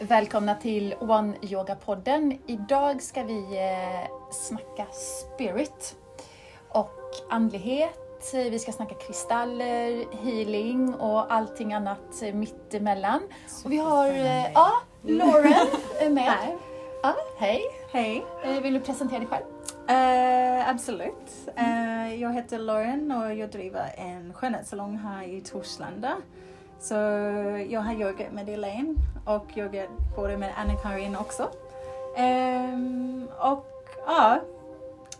Välkomna till One Yoga-podden. Idag ska vi eh, snacka spirit och andlighet. Vi ska snacka kristaller, healing och allting annat mittemellan. Och vi har eh, ja, Lauren med. Hej. Ja, hej. Hej. Eh, Vill du presentera dig själv? Eh, absolut. Eh, jag heter Lauren och jag driver en skönhetssalong här i Torslanda. Så jag har yogat med Elaine och yogat både med Anna-Karin också. Um, och ja,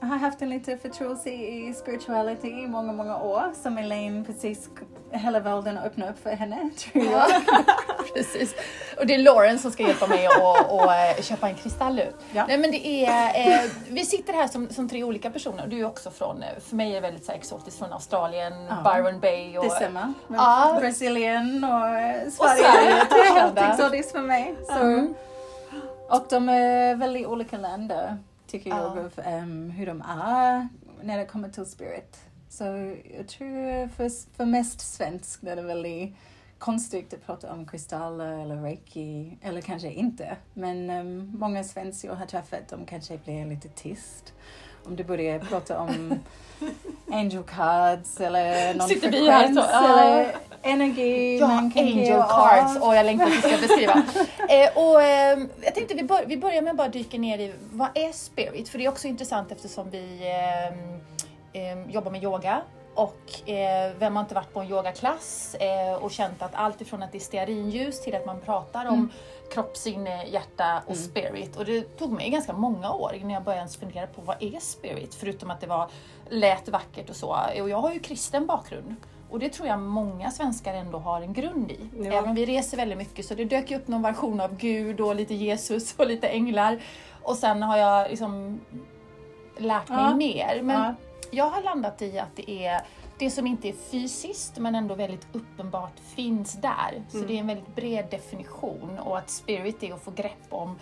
jag har haft en liten förtroelse i spirituality i många, många år som Elaine precis hela världen öppnade upp för henne, tror jag. Precis. Och det är Lauren som ska hjälpa mig att och, eh, köpa en kristall ut. Ja. Nej, men det är, eh, vi sitter här som, som tre olika personer. Du är också från, eh, för mig är det väldigt så här, exotiskt, från Australien, Ja. Byron Bay. Och, Det stämmer. Ja. Brasilien och eh, Sverige. Sverige, det är helt exotiskt för mig. Så. Mm. Och de är väldigt olika länder, tycker Ja. jag, av ehm, hur de är när det kommer till spirit. Så jag tror för, för mest svensk är det väldigt konstigt att prata om kristaller eller reiki, eller kanske inte. Men ehm, många svenskar jag har träffat, de kanske blir lite tyst om du börjar prata om angel cards eller någon Sitter vi här frekvens så, ja. eller energi. Ja, man kan angel ge cards. Och jag längtar du ska beskriva. eh, och, eh, jag tänkte vi, bör, vi börjar med att bara dyka ner i vad är spirit? För det är också intressant eftersom vi eh, eh, jobbar med yoga. Och eh, vem har inte varit på en yogaklass eh, och känt att allt ifrån att det är stearinljus till att man pratar om Mm. kropp, sinne, hjärta och Mm. spirit. Och det tog mig ganska många år innan jag började fundera på vad är spirit? Förutom att det var lät vackert och så. Och jag har ju kristen bakgrund. Och det tror jag många svenskar ändå har en grund i. Ja. Även om vi reser väldigt mycket så det dök ju upp någon version av Gud och lite Jesus och lite änglar. Och sen har jag liksom lärt mig Ja. mer. Men Ja. jag har landat i att det är det som inte är fysiskt men ändå väldigt uppenbart finns där. Så Mm. det är en väldigt bred definition och att spirit är att få grepp om,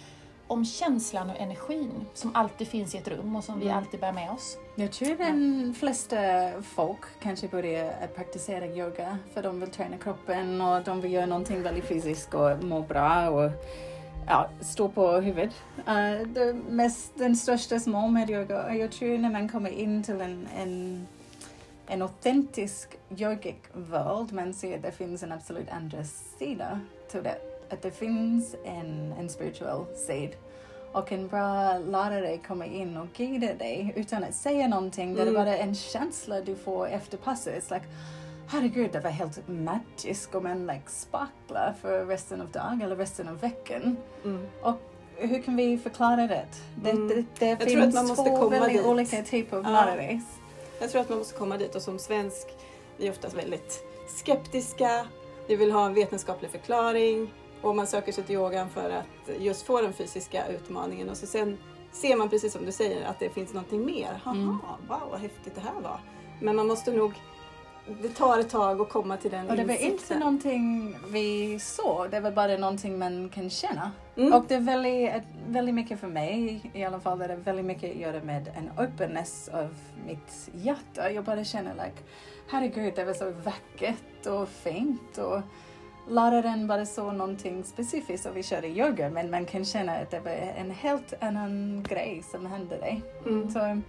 om känslan och energin som alltid finns i ett rum och som vi Mm. alltid bär med oss. Jag tror de flesta folk kanske börjar att praktisera yoga för de vill träna kroppen och de vill göra någonting väldigt fysiskt och må bra och ja, stå på huvudet. Uh, det mest, den största mål med yoga, jag tror när man kommer in till en, en, en autentisk yogic värld, man ser att det finns en absolut andra sida till det. Att det finns en, en spiritual sida och en bra lärare kommer in och guidar dig utan att säga någonting. Det är Mm. bara en känsla du får efter passet. It's like, herregud, det var helt magiskt och man like sparklar för resten av dagen eller resten av veckan. Mm. Och hur kan vi förklara det? Det, Mm. det, det Jag finns två väldigt dit. olika typer av Ja. lärare. Jag tror att man måste komma dit och som svensk, vi är oftast väldigt skeptiska. Vi vill ha en vetenskaplig förklaring och man söker sig till yogan för att just få den fysiska utmaningen och så sen ser man precis som du säger att det finns någonting mer. Haha, Mm. wow vad häftigt det här var. Men man måste nog, det tar ett tag att komma till den Och det var insikten. inte någonting vi såg, det var bara någonting man kan känna. Mm. Och det är väldigt, väldigt mycket för mig i alla fall, det är väldigt mycket att göra med en openness av mitt hjärta. Jag bara känner like, herregud det var så vackert och fint och läraren bara såg någonting specifikt och vi körde yoga men man kan känna att det var en helt annan grej som hände dig. Mm. Så,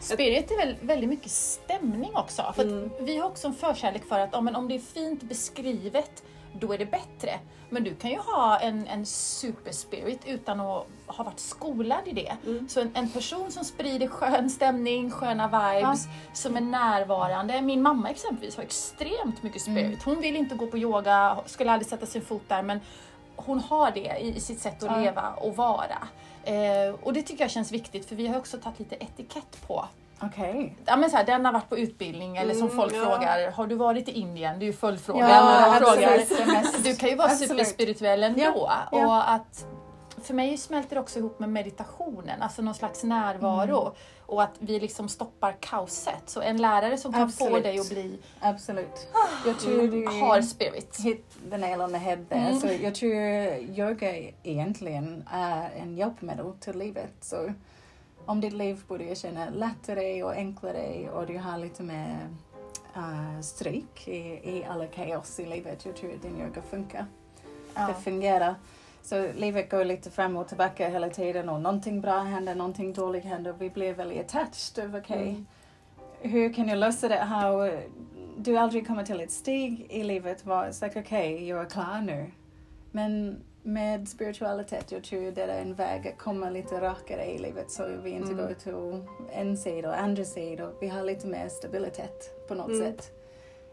Spirit är väl väldigt mycket stämning också. För att Mm. Vi har också en förkärlek för att ja, om det är fint beskrivet, då är det bättre. Men du kan ju ha en, en superspirit utan att ha varit skolad i det. Mm. Så en, en person som sprider skön stämning, sköna vibes, som är närvarande. Min mamma exempelvis har extremt mycket spirit. Mm. Hon vill inte gå på yoga, skulle aldrig sätta sin fot där, men hon har det i, i sitt sätt att Ja. leva och vara. Eh, och det tycker jag känns viktigt för vi har också tagit lite etikett på Okej. Ja, men så här, den har varit på utbildning eller som Mm, folk ja. frågar, har du varit i Indien? Det är ju följdfrågan. Ja, frågar. Du kan ju vara Absolut. superspirituell ändå. Ja, ja. Och att, för mig smälter det också ihop med meditationen, alltså någon slags närvaro. Mm. Och att vi liksom stoppar kaoset. Så en lärare som kan få Absolut. dig att bli, Absolut. Jag tror du har spirit. hit the nail on the head där. Mm. Så jag tror yoga egentligen är en hjälpmedel till livet. Så om ditt liv börjar känna lättare och enklare och du har lite mer uh, stryk i, i alla kaos i livet, jag tror att din yoga funkar. Ja. Det fungerar. Så livet går lite fram och tillbaka hela tiden och någonting bra händer, någonting dåligt händer. Vi blir väldigt attached av okej, Mm. hur kan jag lösa det här? Du aldrig kommer till ett steg i livet var it's like okej, jag är klar nu. Men med spiritualitet, jag tror det är en väg att komma lite rakare i livet så vi inte Mm. går till en sida och andra sida och vi har lite mer stabilitet på något Mm. sätt.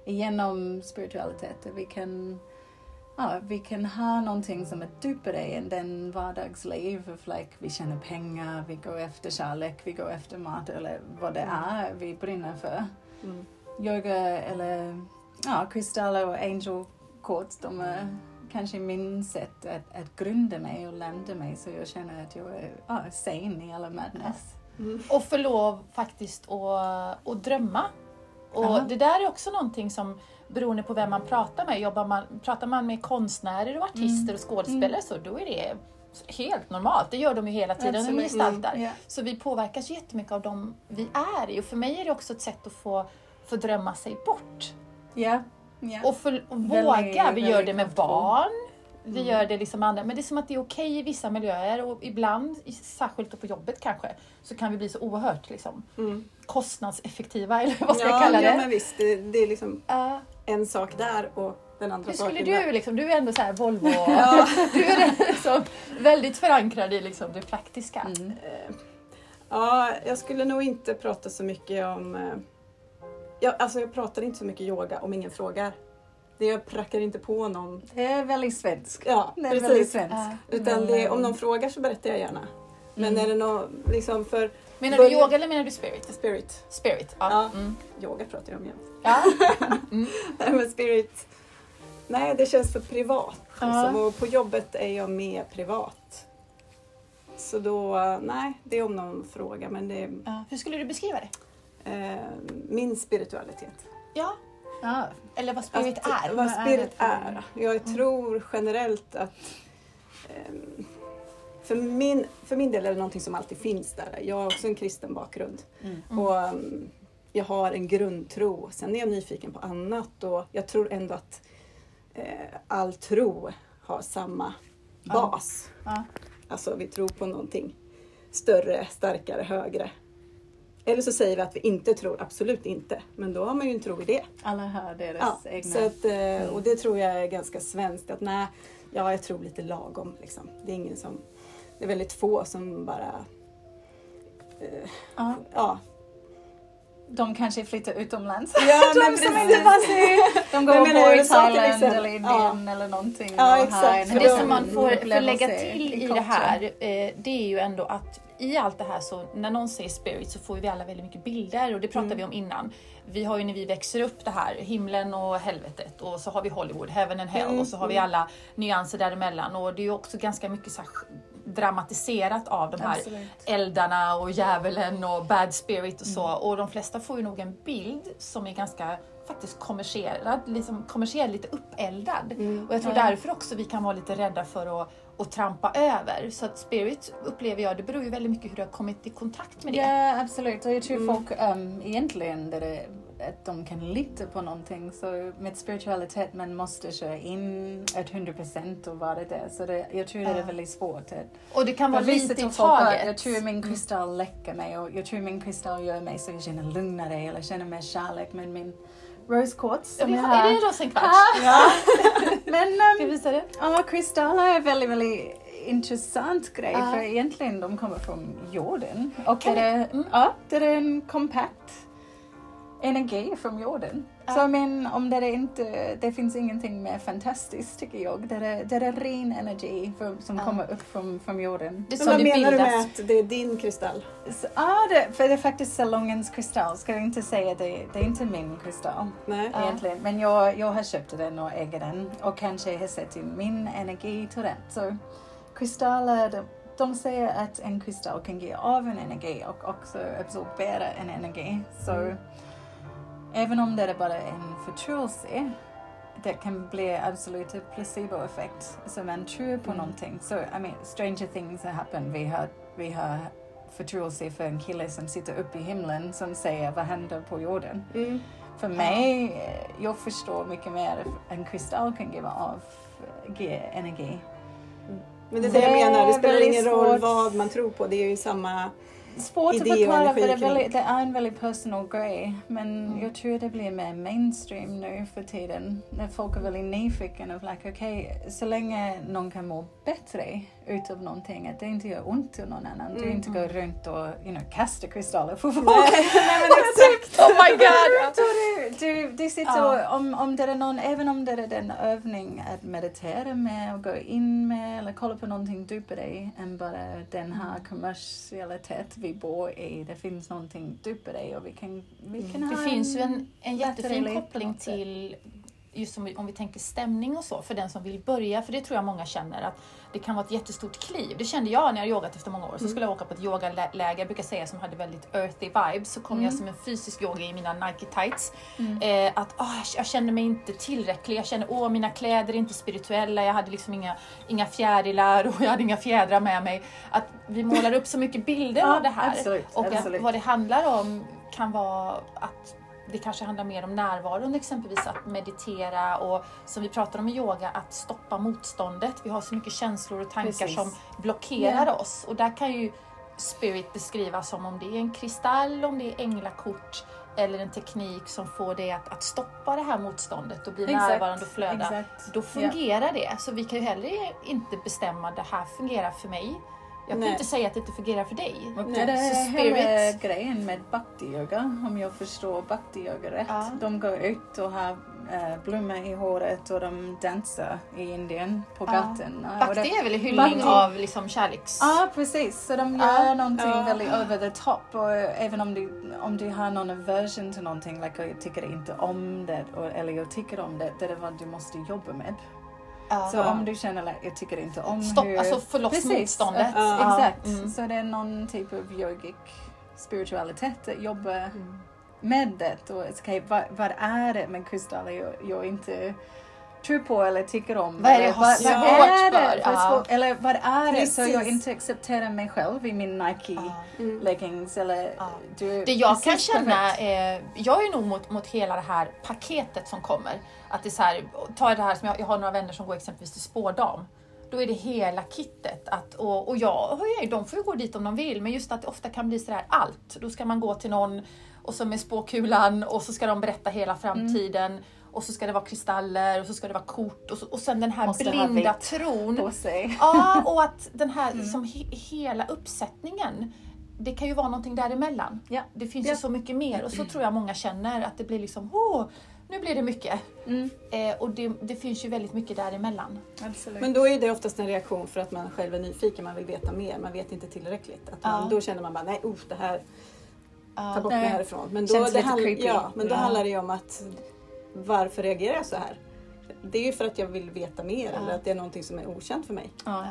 Genom spiritualitet, vi kan Ja, vi kan ha någonting som är djupare än den vardagsliv. Of like, vi tjänar pengar, vi går efter kärlek, vi går efter mat eller vad det är vi brinner för. Mm. Yoga eller ja, kristaller och angel quotes, de är kanske min sätt att, att grunda mig och landa mig så jag känner att jag är ja, sane i alla madness. Mm. Och få lov faktiskt att, att drömma. Och Ja. det där är också någonting som beroende på vem man pratar med, jobbar man, pratar man med konstnärer och artister och skådespelare så då är det helt normalt. Det gör de ju hela tiden när de Absolut. gestaltar. Ja. Så vi påverkas jättemycket av dem vi är i och för mig är det också ett sätt att få, få drömma sig bort. Ja. Ja. Och, för, och våga. Vi gör det med barn. Vi Mm. gör det liksom andra. Men det är som att det är okej i vissa miljöer och ibland, särskilt på jobbet kanske, så kan vi bli så oerhört liksom, Mm. kostnadseffektiva eller vad ska ja, jag kalla det? Ja, men visst. Det, det är liksom Ja. en sak där och den andra hur skulle du där. liksom, du är ändå så här Volvo, Ja. du är liksom väldigt förankrad i liksom det praktiska. Mm. Eh, Ja, jag skulle nog inte prata så mycket om... eh, Jag, alltså jag pratar inte så mycket yoga om ingen frågar. Det jag prackar inte på någon. Det är väldigt svenskt. Ja, Det är väldigt precis. svenskt. Ja. Utan det, om någon frågar så berättar jag gärna. Men Mm. är det någon, liksom för Menar du Börja- yoga eller menar du spirit? spirit, Spirit, ja. Ja. Mm. yoga pratar jag om jämt. ja. Nej men spirit, nej det känns för privat. Ja. Liksom. Och på jobbet är jag mer privat. Så då, nej, det är om någon frågar men det ja. Hur skulle du beskriva det? Eh, min spiritualitet. Ja, Ja. eller vad spirit Att- är. Vad Vad är spirit för- är. Jag tror generellt att ehm, för min, för min del är det någonting som alltid finns där. Jag har också en kristen bakgrund. Mm. Mm. Och ehm, jag har en grundtro. Sen är jag nyfiken på annat och jag tror ändå att eh, all tro har samma Ja. bas. Ja. Alltså vi tror på någonting större, starkare, högre. Eller så säger vi att vi inte tror, absolut inte. Men då har man ju en tro i det. Alla har deras Ja, egna... så att, eh, och det tror jag är ganska svenskt. Att nej, ja, jag tror lite lagom. Liksom. Det är ingen som... Det är väldigt få som bara... Eh, ja. ja. De kanske flyttar utomlands. ja, De men som precis. inte passar. De går Men och bor i Thailand eller Indien eller någonting. Ja, exakt. För Men de- det som man får, får lägga till i det här, eh, det är ju ändå att i allt det här så när någon säger spirit så får vi alla väldigt mycket bilder och det pratade Mm. vi om innan. Vi har ju när vi växer upp det här, himlen och helvetet och så har vi Hollywood, heaven and hell Mm, och så har vi mm. alla nyanser däremellan och det är ju också ganska mycket så här dramatiserat av de här Absolut. eldarna och djävulen och bad spirit och så. Mm. Och de flesta får ju nog en bild som är ganska faktiskt kommersiell, liksom kommersiell lite uppeldad. Mm. Och jag tror därför också vi kan vara lite rädda för att, att trampa över. Så att spirit upplever jag, det beror ju väldigt mycket hur du har kommit i kontakt med det. Ja, absolut. Och jag tror Mm. folk um, egentligen det är, att de kan lita på någonting. Så med spiritualitet man måste köra in ett 100% och vara det. Så det, jag tror det är Ja. väldigt svårt. Att, Och det kan vara lite i taget. jag tror min kristall läcker mig och jag tror min kristall gör mig så jag känner lugnare eller känner mer kärlek. Men min rose quartz Är som det, jag är det en rosenkvarts? Ja. Visa det? ja, kristaller är väldigt, väldigt intressant grej Ja. för egentligen de kommer från jorden. Och det är, mm. ja, det är en kompakt energi från jorden. Ja. Så men om det är inte, det finns ingenting mer fantastiskt tycker jag. Det är, det är ren energi för, som Ja. kommer upp från, från jorden. Det vad det menar du med att det är din kristall? Så, ah, det, för det är faktiskt salongens kristall. Ska jag inte säga det, det är inte min kristall. Nej. Ja. egentligen. Men jag, jag har köpt den och äger den och kanske har sett in min energi till den. Så kristaller, de, de säger att en kristall kan ge av en energi och också absorbera en energi. Så Mm. Även om det är bara en förtroelse det kan bli absolut en placeboeffekt. Så man tror på Mm. någonting. Så I mean, stranger things have happened. Vi har, vi har förtroelse för en kille som sitter uppe i himlen som säger vad händer på jorden. Mm. För mig, eh, jag förstår mycket mer en kristall kan ge av, ge energi. Mm. Men det är det jag menar, det spelar ingen roll vad man tror på. Det är ju samma... Svårt att idé förklara för det är, väldigt, det är en väldigt personal grej. Men Mm. jag tror det blir mer mainstream nu för tiden. När folk är väldigt nyfikna och like, okej, så länge någon kan må bättre utav någonting, att det inte gör ont till någon annan. Du Mm. inte går runt och you know, kastar kristaller på folk. Nej men exakt! Oh my god! Du, du, du sitter Ja. och, om, om det är någon, även om det är den övning att meditera med och gå in med eller kolla på någonting djupare i än bara den här kommersialitet vi bor i. Det finns någonting djupare och vi kan, vi kan Det ha finns ju en, en jättefin koppling till just om vi, om vi tänker stämning och så, för den som vill börja, för det tror jag många känner att det kan vara ett jättestort kliv. Det kände jag när jag yogat efter många år. Så skulle jag åka på ett yogaläger, jag brukar säga som hade väldigt earthy vibes, så kom jag som en fysisk yoga i mina Nike tights. Eh, att ah, jag- kände mig inte tillräcklig, jag kände åh mina kläder är inte spirituella, jag hade liksom inga, inga fjärilar och jag hade inga fjädrar med mig. Att vi målar upp så mycket bilder Ja, av det här. absolut, och att absolut. vad det handlar om kan vara att det kanske handlar mer om närvaron, exempelvis att meditera och som vi pratar om i yoga, att stoppa motståndet. Vi har så mycket känslor och tankar Precis. som blockerar Ja. oss och där kan ju spirit beskrivas som om det är en kristall, om det är änglakort eller en teknik som får det att, att stoppa det här motståndet och bli Exakt, närvarande och flöda. exakt. Då fungerar det. Så vi kan ju heller inte bestämma det här fungerar för mig. Jag kan Nej. inte säga att det inte fungerar för dig. Och Nej, det är så hela spirit- grejen med bhakti-yoga, om jag förstår bhakti-yoga rätt. Ja. De går ut och har eh, blommor i håret och de dansar i Indien på Ja. gatorna. Bhakti det- är väl hyllning Bhakti. av liksom kärleks... Ja, precis. Så de gör Ja. någonting Ja. väldigt over the top. Och även om du, om du har någon aversion till någonting, like jag tycker inte om det, eller jag tycker om det, det är vad du måste jobba med. Ja. Så om du känner att jag tycker inte om Stopp, hur... alltså motståndet. att- Ja. Exakt. Mm. Så det är någon typ av yogic spiritualitet att jobba Mm. med det. Och, okay, vad, vad är det med kristaller jag, jag inte tror på eller tycker om? Vad är det Eller jag har vad, svårt vad är för? det för Ja. Eller vad är det så Precis. jag inte accepterar mig själv i min Nike Ja. Mm. leggings eller Ja. du, Det jag kan känna, eh, jag är nog mot, mot hela det här paketet som kommer. Att det är så här, ta det här som jag, jag har några vänner som går exempelvis till spårdam. Då är det hela kittet. Att, och, och ju, de får ju gå dit om de vill, men just att det ofta kan bli sådär allt. Då ska man gå till någon och så med spåkulan och så ska de berätta hela framtiden. Och så ska det vara kristaller och så ska det vara kort och, så, och sen den här Måste blinda tron. på sig. Ja, och att den här liksom, he, hela uppsättningen, det kan ju vara någonting däremellan. Ja. Det finns Ja. ju så mycket mer och så tror jag många känner att det blir liksom, åh, nu blir det mycket. Mm, Eh, och det, det finns ju väldigt mycket däremellan. absolut. Men då är det oftast en reaktion för att man själv är nyfiken, man vill veta mer, man vet inte tillräckligt. Att man, Ja. Då känner man bara, nej usch, det här, ta bort Nej. mig härifrån. Men då, Känns det handl- creepy. ja, men då Ja. handlar det ju om att varför reagerar jag så här? Det är ju för att jag vill veta mer Ja. eller att det är någonting som är okänt för mig. ja.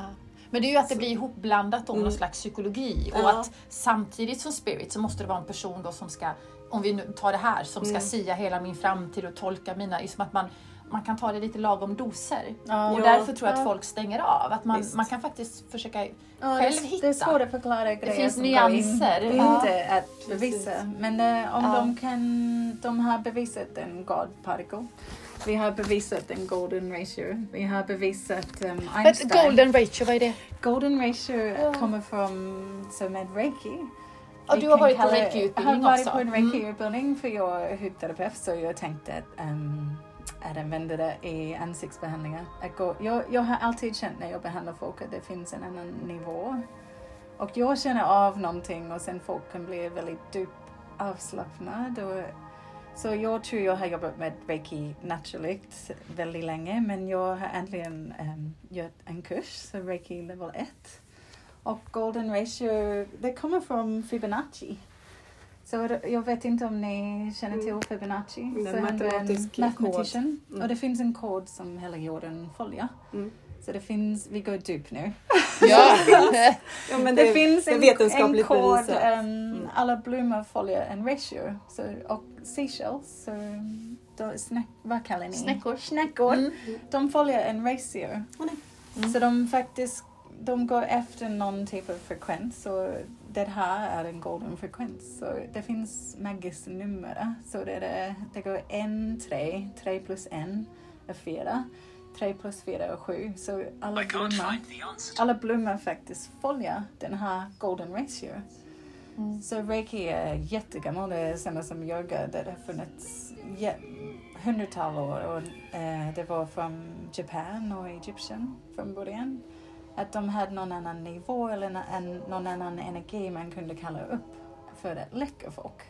Men det är ju att det blir ihopblandat med Mm. någon slags psykologi och att samtidigt som spirit så måste det vara en person då som ska, om vi nu tar det här, som ska Mm. sia hela min framtid och tolka mina, liksom att man, man kan ta det lite lagom doser. Ja. Och därför tror jag att Ja. folk stänger av. Att man, Visst. man kan faktiskt försöka Ja, själv det, hitta. Det är svårt att förklara grejer finns som nyanser. går in, Ja. inte att bevisa. Precis. Men eh, om Ja. de kan, de har bevisat en God particle. Vi har bevisat en golden ratio. Vi har bevisat um, Einstein. golden ratio, vad är det? Golden ratio Ja. kommer från så med reiki. Vi du har varit på reiki-utbildning Jag har varit också. på en Mm. reiki-utbildning för jag är hudterapeut så jag tänkte att, um, att använda det i ansiktsbehandlingar. Att gå, jag, jag har alltid känt när jag behandlar folk att det finns en annan nivå. Och jag känner av någonting och sen folk kan bli väldigt djupt avslappnade. Och, så jag tror jag har jobbat med reiki naturligt väldigt länge men jag har äntligen um, gjort en kurs, så reiki level 1. Och golden ratio, det kommer från Fibonacci. Så jag vet inte om ni känner till Mm. Fibonacci. Så en var matematisk kod. mathematician. Mm. Och det finns en kod som hela jorden följer. Mm. Så det finns, vi går djup nu. Ja. Ja, men Det, det, finns det en, en kod, um, alla blommor följer en ratio. Så, och seashells, så, då, snack, vad kallar ni? Snäckor. Snäckor. Mm. De följer en ratio. Mm. Så de faktiskt de går efter någon typ av frekvens och det här är en golden frekvens. Så det finns magiska nummer. Så det, är, det går en, tre, tre plus en är fyra. 3 plus 4 och 7. Så alla blommor, alla blommor faktiskt följer den här golden ratio. Mm. Så reiki är jättegammal, det är samma som yoga det har funnits ja, hundratal år och eh, det var från Japan och Egypten från början. Att de hade någon annan nivå eller en, någon annan energi man kunde kalla upp för att läcka folk.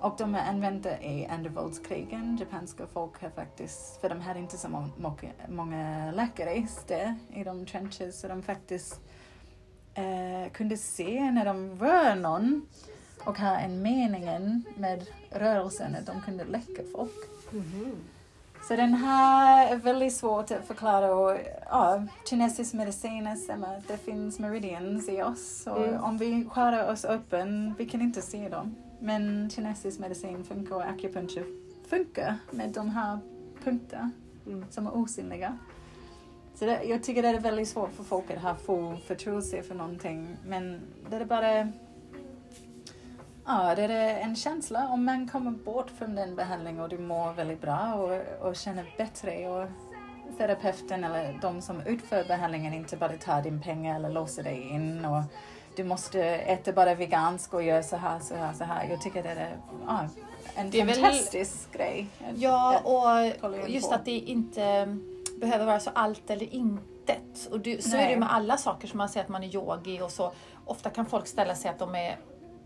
Och de använde i andra världskrigen. Japanska folk har faktiskt, för de hade inte så må- många, många läkare där i de trenches, så de faktiskt eh, kunde se när de rör någon och ha en mening med rörelsen, att de kunde läcka folk. Mhm. Så den här är väldigt svårt att förklara och ja, kinesisk medicin är samma. Det finns meridians i oss och Mm. om vi skär oss öppen, vi kan inte se dem. Men kinesisk medicin funkar och akupunktur funkar med de här punkterna Mm. som är osynliga. Så det, jag tycker det är väldigt svårt för folk att ha full förtroende för någonting. Men det är bara Ja, det är en känsla om man kommer bort från den behandlingen och du mår väldigt bra och, och känner bättre och terapeuten eller de som utför behandlingen inte bara tar din pengar eller låser dig in och du måste äta bara vegansk och göra så här, så här, så här. Jag tycker det är ja, en Det är väl- fantastisk grej. Ja, och just att det inte behöver vara så allt eller intet. Och du, så är Nej. det med alla saker som man säger att man är yogi och så. Ofta kan folk ställa sig att de är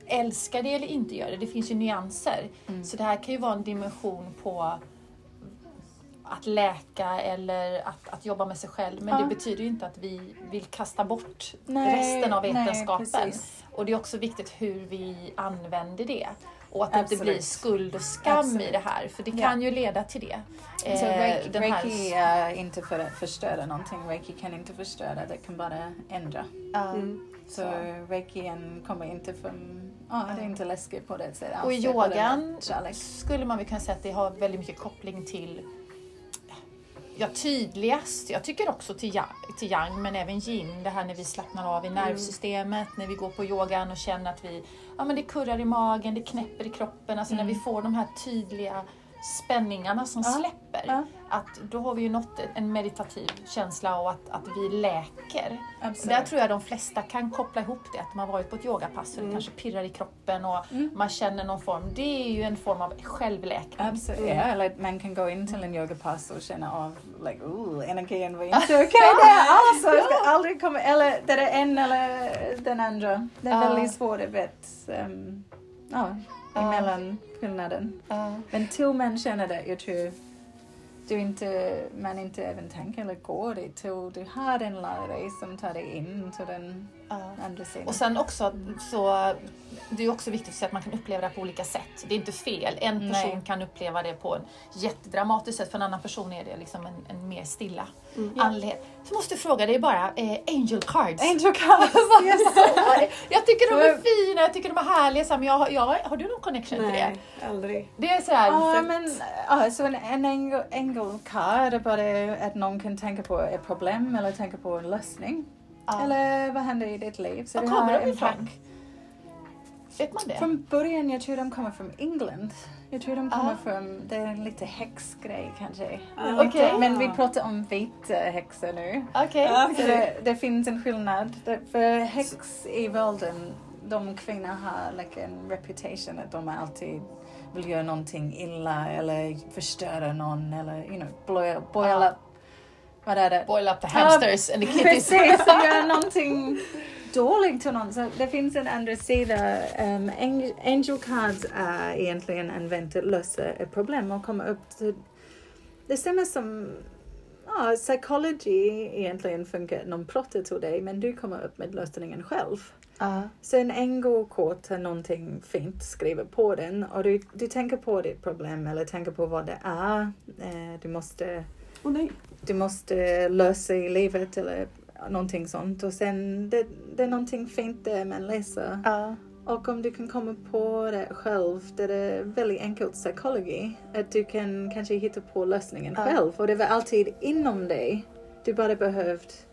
älskar det eller inte gör det. Det finns ju nyanser. Mm. Så det här kan ju vara en dimension på att läka eller att, att jobba med sig själv. Men Ja. det betyder ju inte att vi vill kasta bort Nej, resten av nej, vetenskapen. precis. och det är också viktigt hur vi använder det. Och att det inte blir skuld och skam Absolut. i det här. För det kan ju leda till det. Så Eh, reiki, den här- reiki är inte för att förstöra någonting. Reiki kan inte förstöra, det kan bara ändra. Ja. Mm. Så reikien kommer inte från... Ja, det är inte läskigt på det sättet. Och i bara yogan skulle man väl kunna säga att det har väldigt mycket koppling till Ja, tydligast. Jag tycker också till yang, till yang, men även yin. Det här när vi slappnar av i nervsystemet, när vi går på yogan och känner att vi, ja men det kurrar i magen, det knäpper i kroppen. Alltså när vi får de här tydliga spänningarna som släpper. ja. Att då har vi ju nått en meditativ känsla och att, att vi läker. Absolut. Där tror jag de flesta kan koppla ihop det, att man varit på ett yogapass och det kanske pirrar i kroppen och man känner någon form. Det är ju en form av självläkning. Absolut. Mm. Ja, eller man kan gå in till en yogapass och känna av like, ooh, energin var inte okej där alls. Jag ska aldrig komma, eller det är en eller den andra. Det är väldigt svårt att veta um, ja, emellan skillnaden. Men till man känner det, jag tror du inte, man inte även tänker eller går dit. Till du har en lärare som tar dig in till den Ja. Och sen också så, det är också viktigt att att man kan uppleva det på olika sätt. Det är inte fel. En person Nej. kan uppleva det på en jättedramatisk sätt, för en annan person är det liksom en, en mer stilla Mm. andlighet. Så måste jag fråga dig bara, eh, angel cards. Angel cards! yes. jag tycker de är fina, jag tycker de är härliga. Men jag, har- jag, har- du någon connection till det? Nej, aldrig. Det är så här, Ja, men ja, så en, en engel, engelcard är bara att någon kan tänka på ett problem eller tänka på en lösning. Ja. Eller vad händer i ditt liv? Så Var kommer har de en ifrån? vet man det? Från början, jag tror de kommer från England. Jag tror de kommer Ah. från, det är en lite häxgrej kanske. Ah, Lite, okej. Men vi pratar om vita häxor nu. Okej. Ja. Så det, det finns en skillnad. För häx i världen, de kvinnor har like en reputation att de alltid vill göra någonting illa eller förstöra någon eller you know, boil, boil Ja. up. Vad är det? Boil up the hamsters and the kitties. Precis, gör någonting dåligt till någon. Så det finns en andra sida. Um, angel, cards är egentligen använt att lösa ett problem och komma upp till... Det stämmer som ja, psychology egentligen funkar. Någon pratar till dig men du kommer upp med lösningen själv. Ja. Så en engokort har någonting fint skrivet på den och du, du tänker på ditt problem eller tänker på vad det är. Eh, du måste Åh nej. du måste lösa i livet eller någonting sånt. Och sen det, det är någonting fint där man läser. Ja. Och om du kan komma på det själv, det är väldigt enkelt psykologi. Att du kan kanske hitta på lösningen Ja. själv. Och det var alltid inom dig. Du bara behövt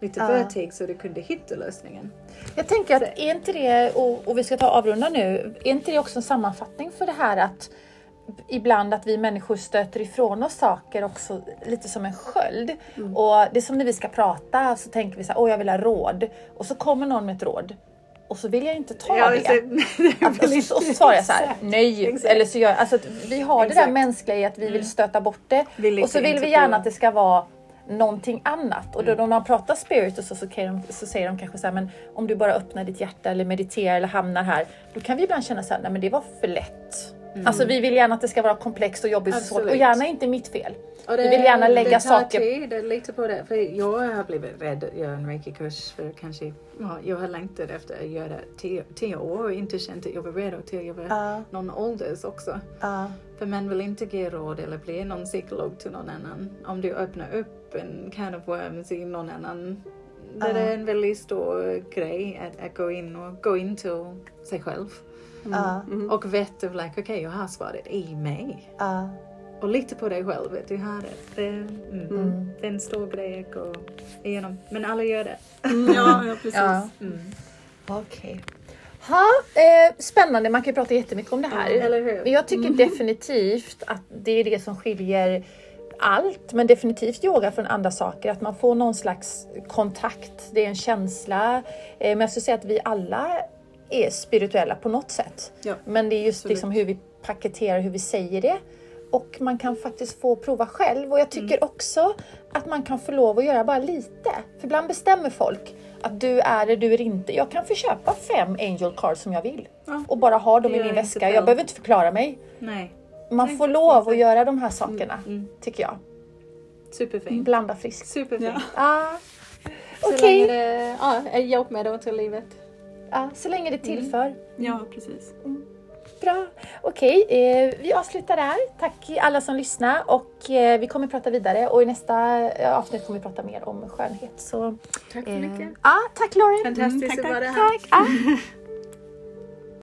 lite Ja. verktyg så du kunde hitta lösningen. Jag tänker att är inte det, och, och vi ska ta avrunda nu, är inte det också en sammanfattning för det här att ibland att vi människor stöter ifrån oss saker också lite som en sköld. Mm. Och det är som när vi ska prata så tänker vi så här, åh jag vill ha råd. Och så kommer någon med ett råd. Och så vill jag inte ta Ja, det. så- Att, och, så, och så svarar jag så här, Exakt. nej. Exakt. Eller så gör, alltså, vi har det där Exakt. mänskliga i att vi vill stöta bort det. Vill och så vill vi gärna att det ska vara någonting annat. Och då när man pratar spirit och så, så, de, så säger de kanske så här, men om du bara öppnar ditt hjärta eller mediterar eller hamnar här. Då kan vi ibland känna så här, nej men det var för lätt. Alltså vi vill gärna att det ska vara komplext och jobbigt och svårt. Och Absolut. gärna inte mitt fel. Och Vi vill gärna lägga det saker- Tid, lita på det. För jag har blivit rädd att göra en reiki-kurs för kanske, ja, jag har längtat efter att göra tio, tio år och inte känt att jag var redo till jag var Ja. någon ålders också. För man vill inte ge råd eller bli någon psykolog till någon annan. Om du öppnar upp en can of worms i någon annan. Det Ja. är en väldigt stor grej att, att gå in och gå in till sig själv. Ja. Mm. Och veta, like, okej jag har svaret i mig. Ja. Och lita på dig själv, du har det. Det, mm, Mm. det är en stor grej att gå igenom. Men alla gör det. Mm, ja, ja, precis. Ja. Mm. Okej. Ha, eh, spännande, man kan ju prata jättemycket om det här. Eller hur? Men jag tycker definitivt att det är det som skiljer allt, men definitivt yoga från andra saker. Att man får någon slags kontakt, det är en känsla. Eh, men jag skulle säga att vi alla är spirituella på något sätt. Ja. Men det är just liksom hur vi paketerar, hur vi säger det. Och man kan faktiskt få prova själv. Och jag tycker också att man kan få lov att göra bara lite. För ibland bestämmer folk att du är det, du är inte. Jag kan få köpa fem angel cards som jag vill. Ja. Och bara ha dem i min väska. Jag behöver inte förklara mig. Nej. Man får lov att göra de här sakerna, Mm. tycker jag. Superfint. Blanda friskt. Superfint. Ja. Ah. Okej, länge det ja, är hjälpmedel till livet. ah, så länge det tillför. ja, precis. Bra. Okej, eh, vi avslutar där. Tack alla som lyssnar och eh, vi kommer prata vidare och i nästa eh, avsnitt kommer vi prata mer om skönhet. Så, Tack så eh, mycket. ah, tack Lauren. Fantastiskt tack, att vara här. Tack. Ah.